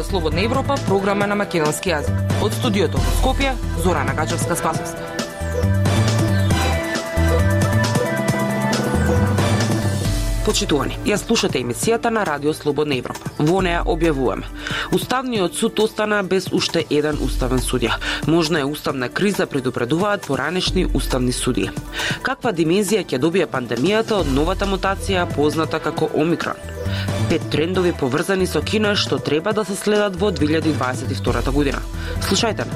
Радио Слободна Европа, програма на македонски јазик. Од студиото во Скопје, Зора Нагачевска Спасовска. Почитувани, ја слушате емисијата на Радио Слободна Европа. Во неја објавуваме. Уставниот суд остана без уште еден уставен судија. Можна е уставна криза предупредуваат поранешни уставни судии. Каква димензија ќе добие пандемијата од новата мутација позната како Омикрон? Пет трендови поврзани со Кина што треба да се следат во 2022 година. Слушајте ме.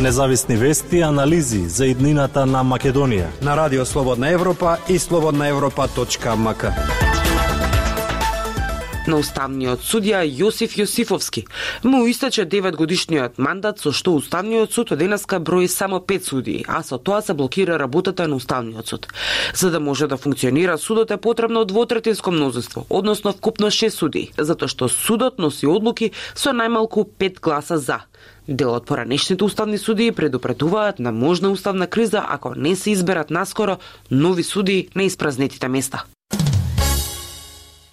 Независни вести и анализи за иднината на Македонија. На Радио Слободна Европа и слободнаевропа.мк. На уставниот судија Јосиф Јосифовски му истече 9 годишниот мандат со што уставниот суд денеска брои само 5 судии, а со тоа се блокира работата на уставниот суд. За да може да функционира судот е потребно двотретинско мнозинство, односно вкупно 6 судии, затоа што судот носи одлуки со најмалку 5 гласа за, Дел од поранешните уставни судии предупредуваат на можна уставна криза ако не се изберат наскоро нови судии на испразнетите места.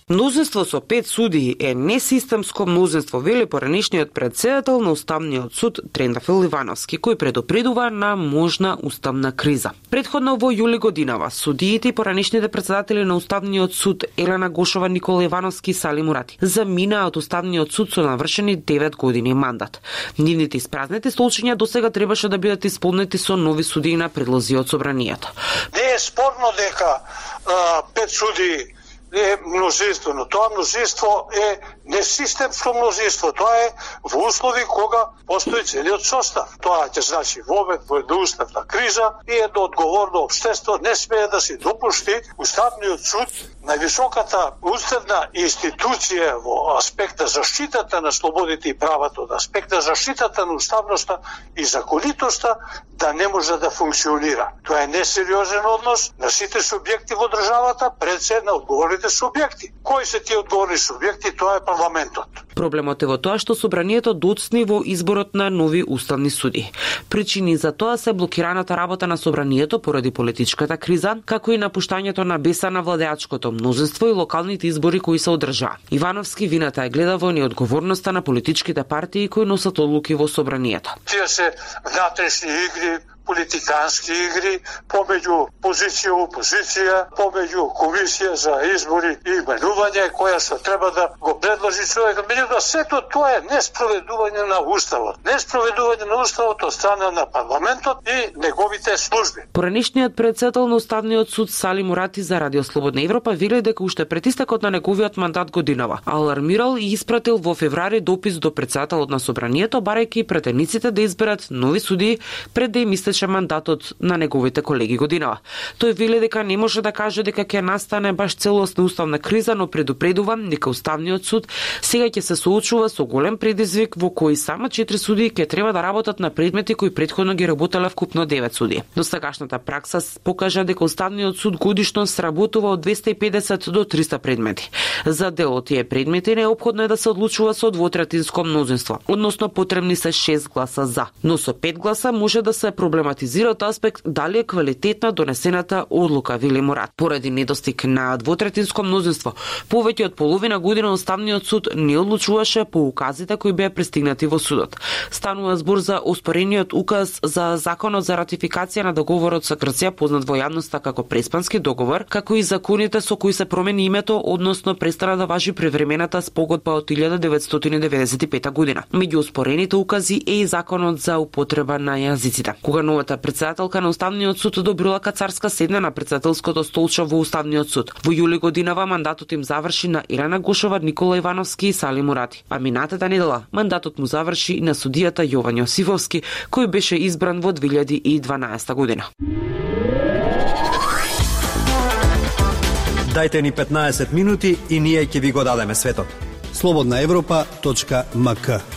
Мнозинство со пет судии е несистемско мнозинство, вели поранешниот председател на Уставниот суд Трендафил Ивановски, кој предупредува на можна уставна криза. Предходно во јули годинава, судиите и поранешните председатели на Уставниот суд Елена Гошова, Никола Ивановски и Сали Мурати заминаа од Уставниот суд со навршени 9 години мандат. Нивните испразнети столчиња досега требаше да бидат исполнети со нови судии на предлози од собранието. Не е спорно дека а, пет судии е мнозинство, но тоа мнозинство е несистемско мнозинство, тоа е во услови кога постои целиот состав. Тоа ќе значи во момент во една уставна криза и едно одговорно обштество не смее да се допушти Уставниот суд највисоката уставна институција во аспект на заштитата на слободите и правата, од аспект на заштитата на уставноста и законитоста да не може да функционира. Тоа е несериозен однос на сите субјекти во државата пред се на одговорните субјекти. Кои се тие одговорни субјекти? Тоа е парламентот. Проблемот е во тоа што собранието доцни во изборот на нови уставни суди. Причини за тоа се блокираната работа на собранието поради политичката криза, како и напуштањето на беса на владеачкото мнозинство и локалните избори кои се одржаа. Ивановски вината е гледа во неодговорноста на политичките партии кои носат одлуки во собранието. Тие се внатрешни игри, политикански игри помеѓу позиција и опозиција, помеѓу комисија за избори и именување која што треба да го предложи човекот. Меѓутоа сето тоа е неспроведување на уставот. Неспроведување на уставот од страна на парламентот и неговите служби. Поранешниот председател на Уставниот суд Сали Мурати за Радио Слободна Европа вели дека уште пред истекот на неговиот мандат годинава алармирал и испратил во феврари допис до председателот на собранието барајќи претениците да изберат нови судии пред да им истече мандатот на неговите колеги годинава. Тој вели дека не може да каже дека ќе настане баш целосна уставна криза, но предупредува дека Уставниот суд сега ќе се соочува со голем предизвик во кој само 4 судии ќе треба да работат на предмети кои предходно ги работеле вкупно 9 суди. До сегашната пракса покажа дека Уставниот суд годишно сработува од 250 до 300 предмети. За дел од тие предмети необходно е да се одлучува со двотретинско мнозинство, односно потребни се 6 гласа за, но со 5 гласа може да се проблем од аспект дали е квалитетна донесената одлука, вели Мурат. Поради недостиг на двотретинско мнозинство, повеќе од половина година Уставниот суд не одлучуваше по указите кои беа пристигнати во судот. Станува збор за оспорениот указ за законот за ратификација на договорот со Грција, познат во јавноста како Преспански договор, како и законите со кои се промени името, односно престана да важи превремената спогодба од 1995 година. Меѓу оспорените укази е и законот за употреба на јазиците. Кога новата председателка на Уставниот суд одобрила Кацарска седна на председателското столче во Уставниот суд. Во јули годинава мандатот им заврши на Ирена Гушова, Никола Ивановски и Сали Мурати. А минатата недела мандатот му заврши и на судијата Јован Јосифовски, кој беше избран во 2012 година. Дайте ни 15 минути и ние ќе ви го дадеме светот. Слободна Слободнаевропа.мк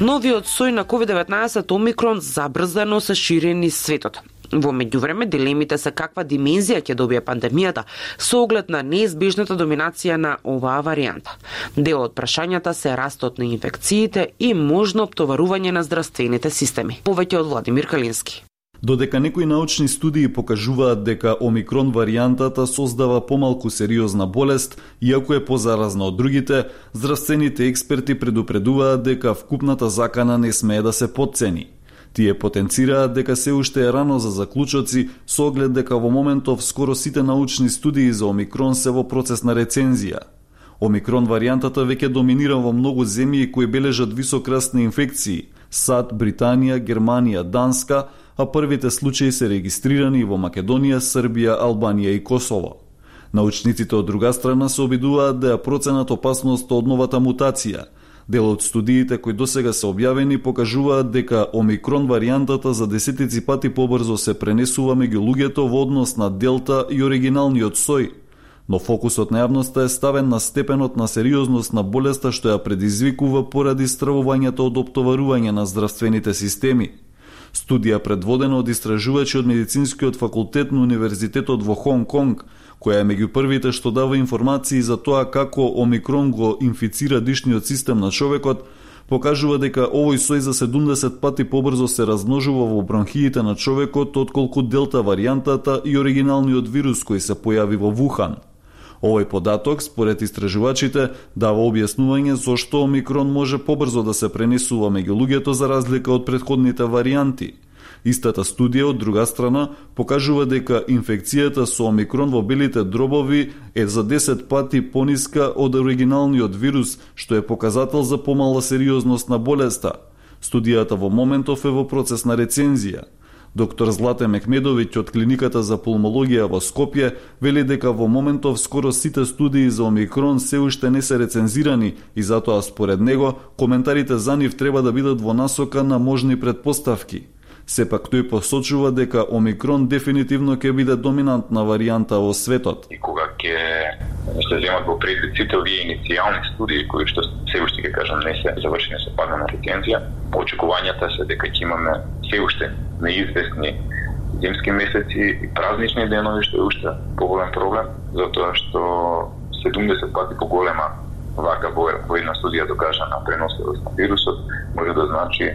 Новиот сој на COVID-19 Омикрон забрзано се шири низ светот. Во меѓувреме, дилемите се каква димензија ќе добие пандемијата со оглед на неизбежната доминација на оваа варијанта. Дел од прашањата се растот на инфекциите и можно обтоварување на здравствените системи. Повеќе од Владимир Калински. Додека некои научни студии покажуваат дека омикрон варијантата создава помалку сериозна болест, иако е позаразна од другите, здравствените експерти предупредуваат дека вкупната закана не смее да се подцени. Тие потенцираат дека се уште е рано за заклучоци, со оглед дека во моментов скоро сите научни студии за омикрон се во процес на рецензија. Омикрон варијантата веќе доминира во многу земји кои бележат висок раст на инфекции – САД, Британија, Германија, Данска, а првите случаи се регистрирани во Македонија, Србија, Албанија и Косово. Научниците од друга страна се обидуваат да ја проценат опасност од новата мутација. Дел од студиите кои досега се објавени покажуваат дека омикрон варијантата за десетици пати побрзо се пренесува меѓу луѓето во однос на делта и оригиналниот сој, но фокусот на јавноста е ставен на степенот на сериозност на болеста што ја предизвикува поради стравувањето од оптоварување на здравствените системи. Студија предводена од истражувачи од медицинскиот факултет на Универзитетот во Хонг Конг, која е меѓу првите што дава информации за тоа како омикрон го инфицира дишниот систем на човекот, покажува дека овој сој за 70 пати побрзо се размножува во бронхиите на човекот отколку делта варијантата и оригиналниот вирус кој се појави во Вухан – Овој податок, според истражувачите, дава објаснување зошто омикрон може побрзо да се пренесува меѓу луѓето за разлика од предходните варианти. Истата студија, од друга страна, покажува дека инфекцијата со омикрон во белите дробови е за 10 пати пониска од оригиналниот вирус, што е показател за помала сериозност на болеста. Студијата во моментов е во процес на рецензија. Доктор Злате Мехмедовиќ од клиниката за пулмологија во Скопје вели дека во моментов скоро сите студии за омикрон се уште не се рецензирани и затоа според него коментарите за нив треба да бидат во насока на можни предпоставки. Сепак тој посочува дека омикрон дефинитивно ќе биде доминантна варијанта во светот. И кога ќе се земат во предвид сите овие иницијални студии кои што се уште ќе кажам не се завршени со падна на рецензија, очекувањата се дека ќе имаме се уште неизвестни зимски месеци и празнични денови, што е уште поголем проблем, затоа што 70 пати поголема вака во една студија докажана преносливост на вирусот, може да значи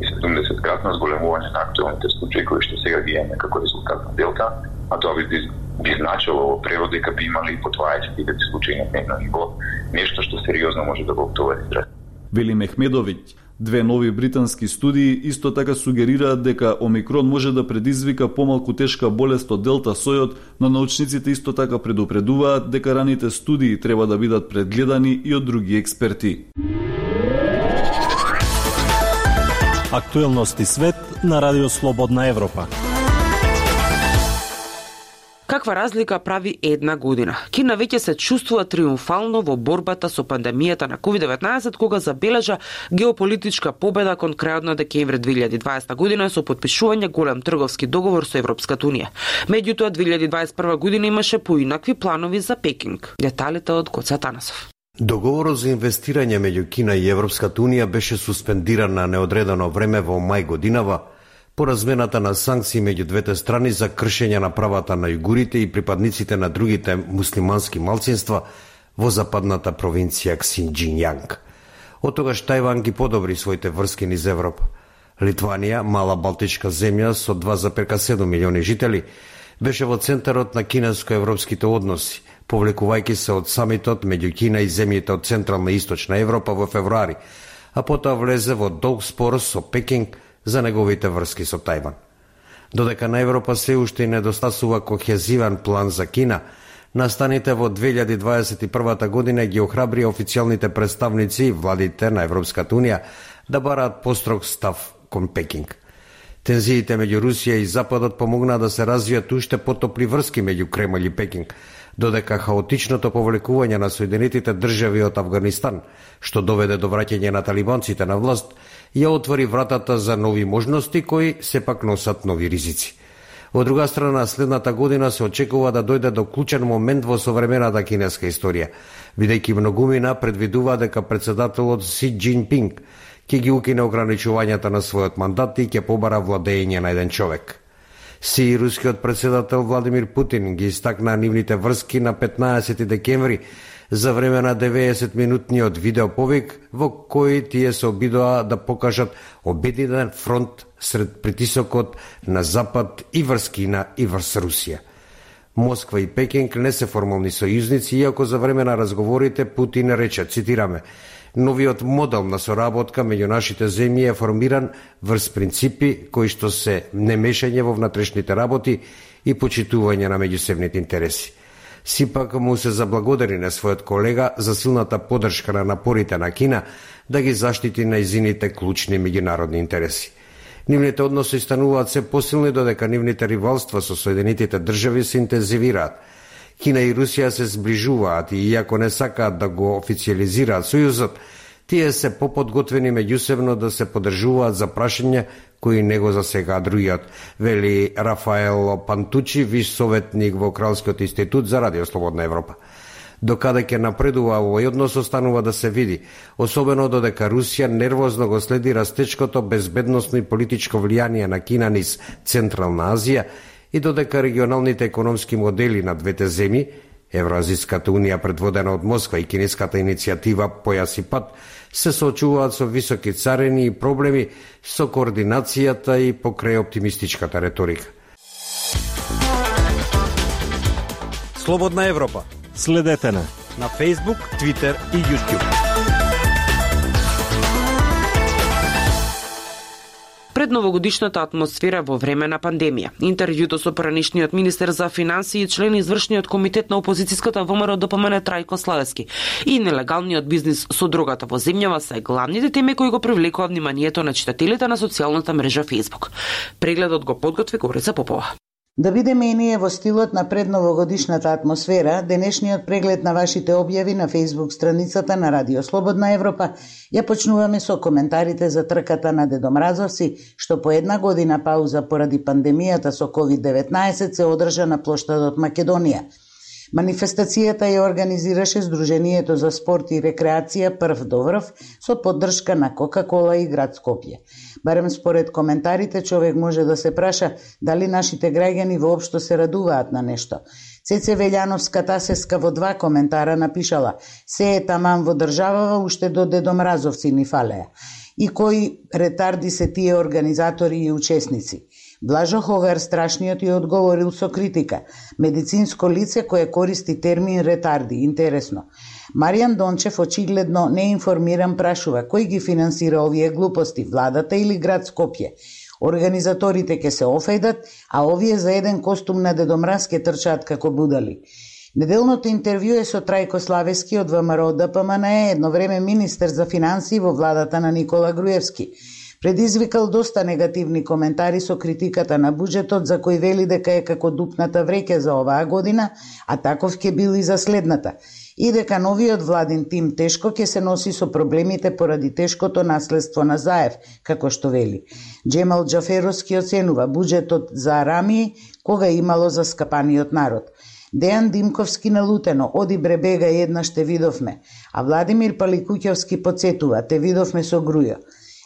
и 70 кратно зголемување на актуалните случаи кои што сега ги имаме како резултат на Делта, а тоа би, би значило во превод дека би имали и по 20 случаи на дневно ниво, нешто што сериозно може да го оптовари здраве. Вели Мехмедовиќ, Две нови британски студии исто така сугерираат дека омикрон може да предизвика помалку тешка болест од делта сојот, но научниците исто така предупредуваат дека раните студии треба да бидат прегледани и од други експерти. Актуелности свет на Радио Слободна Европа. Каква разлика прави една година? Кина веќе се чувствува триумфално во борбата со пандемијата на COVID-19 кога забележа геополитичка победа кон крајот на декември 2020 година со подпишување голем трговски договор со Европската унија. Меѓутоа 2021 година имаше поинакви планови за Пекинг. Деталите од Коца Танасов. Договорот за инвестирање меѓу Кина и Европската унија беше суспендиран на неодредено време во мај годинава по размената на санкции меѓу двете страни за кршење на правата на југурите и припадниците на другите муслимански малцинства во западната провинција Ксинџинјанг. Од тогаш Тајван ги подобри своите врски низ Европа. Литванија, мала балтичка земја со 2,7 милиони жители, беше во центарот на кинеско-европските односи, повлекувајќи се од самитот меѓу Кина и земјите од Централна и Источна Европа во февруари, а потоа влезе во долг спор со Пекинг за неговите врски со Тајван. Додека на Европа се уште недостасува кохезиван план за Кина, настаните во 2021 година ги охрабри официјалните представници и владите на Европската Унија да бараат построг став кон Пекинг. Тензиите меѓу Русија и Западот помогнаа да се развијат уште потопли врски меѓу Кремљ и Пекинг, додека хаотичното повлекување на Соединетите држави од Афганистан, што доведе до враќање на талибанците на власт, ја отвори вратата за нови можности кои сепак носат нови ризици. Во друга страна, следната година се очекува да дојде до клучен момент во современата кинеска историја, бидејќи многумина предвидува дека председателот Си Джинпинг ќе ги укине ограничувањата на својот мандат и ќе побара владење на еден човек. Си и рускиот председател Владимир Путин ги истакна нивните врски на 15 декември за време на 90-минутниот видеоповик во кој тие се обидоа да покажат обединен фронт сред притисокот на Запад и врз Кина и врз Русија. Москва и Пекинг не се формални сојузници, иако за време на разговорите Путин рече, цитираме, Новиот модел на соработка меѓу нашите земји е формиран врз принципи кои што се немешање во внатрешните работи и почитување на меѓусебните интереси. Сипак му се заблагодари на својот колега за силната поддршка на напорите на Кина да ги заштити најзините клучни меѓународни интереси. Нивните односи стануваат се посилни додека нивните ривалства со Соединетите држави се интензивираат. Кина и Русија се сближуваат и иако не сакаат да го официализираат сојузот, тие се поподготвени меѓусебно да се подржуваат за прашања кои не го засега другиот, вели Рафаело Пантучи, виш советник во Кралскиот институт за Радио Слободна Европа. Докаде ќе напредува овој однос останува да се види, особено додека Русија нервозно го следи растечкото безбедносно и политичко влијание на Кина низ Централна Азија и додека регионалните економски модели на двете земји, евразиската унија предводена од Москва и кинеската иницијатива Појас и пат, се соочуваат со високи царени и проблеми со координацијата и покрај оптимистичката реторика. Слободна Европа. Следете на на Facebook, Twitter и YouTube. Пред новогодишната атмосфера во време на пандемија. Интервјуто со поранишниот министер за финансии и член извршниот комитет на опозицијската ВМРО ДПМН Трајко Славески и нелегалниот бизнис со дрогата во земјава се главните теми кои го привлекува вниманието на читателите на социјалната мрежа Facebook. Прегледот го подготви Горица Попова. Да бидеме и ние во стилот на предновогодишната атмосфера, денешниот преглед на вашите објави на Facebook страницата на Радио Слободна Европа ја почнуваме со коментарите за трката на Дедомразовци, што по една година пауза поради пандемијата со COVID-19 се одржа на площадот Македонија. Манифестацијата ја организираше Сдруженијето за спорт и рекреација Прв до врв со поддршка на Кока-кола и град Скопје. Барем според коментарите, човек може да се праша дали нашите граѓани воопшто се радуваат на нешто. Цеце Велјановска Тасеска во два коментара напишала «Се е таман во државава, уште до дедомразовци ни фалеа». И кои ретарди се тие организатори и учесници. Блажо Ховер страшниот ја одговорил со критика. Медицинско лице кое користи термин ретарди. Интересно. Маријан Дончев очигледно не информиран прашува кој ги финансира овие глупости, владата или град Скопје. Организаторите ќе се офајдат, а овие за еден костум на дедомраз ке трчаат како будали. Неделното интервју е со Трајко Славески од ВМРО ДПМН, едно време министер за финансии во владата на Никола Груевски. Предизвикал доста негативни коментари со критиката на буџетот за кој вели дека е како дупната вреќе за оваа година, а таков ќе бил и за следната и дека новиот владин тим тешко ќе се носи со проблемите поради тешкото наследство на Заев, како што вели. Джемал Джаферовски оценува буџетот за Арами кога имало за скапаниот народ. Дејан Димковски налутено, оди бребега еднаш те видовме, а Владимир Паликуќевски подсетува, те видовме со груја.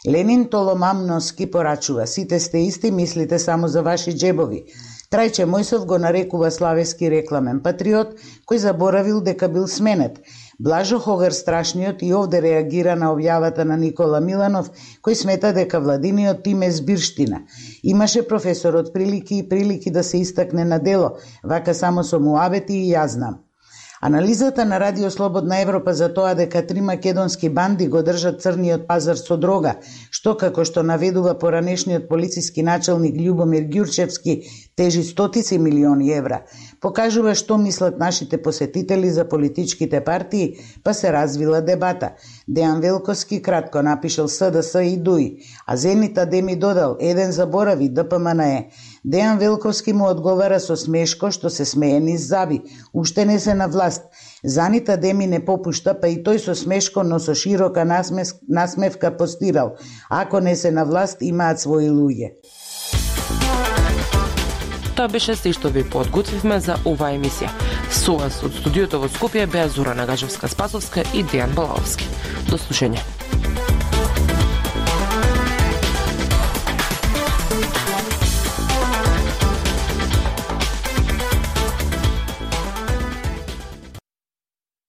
Ленин Толомамноски порачува, сите сте исти, мислите само за ваши джебови. Трајче Мојсов го нарекува славески рекламен патриот, кој заборавил дека бил сменет. Блажо Хогар Страшниот и овде реагира на објавата на Никола Миланов, кој смета дека владиниот тим е збирштина. Имаше професорот прилики и прилики да се истакне на дело, вака само со муабети и јас знам. Анализата на Радио Слободна Европа за тоа дека три македонски банди го држат црниот пазар со дрога, што како што наведува поранешниот полициски началник Љубомир Ѓурчевски тежи стотици милиони евра, покажува што мислат нашите посетители за политичките партии, па се развила дебата. Дејан Велковски кратко напишал СДС и ДУИ, а Зенита Деми додал, еден заборави, ДПМН е. Дејан Велковски му одговара со смешко што се смее низ заби. Уште не се на власт. Занита Деми не попушта, па и тој со смешко, но со широка насмевка постирал. Ако не се на власт, имаат своји луѓе. Тоа беше се што ви подготвивме за оваа емисија. Со вас од студиото во Скопје беа Зора Нагажевска Спасовска и Дејан Балаовски. До слушање.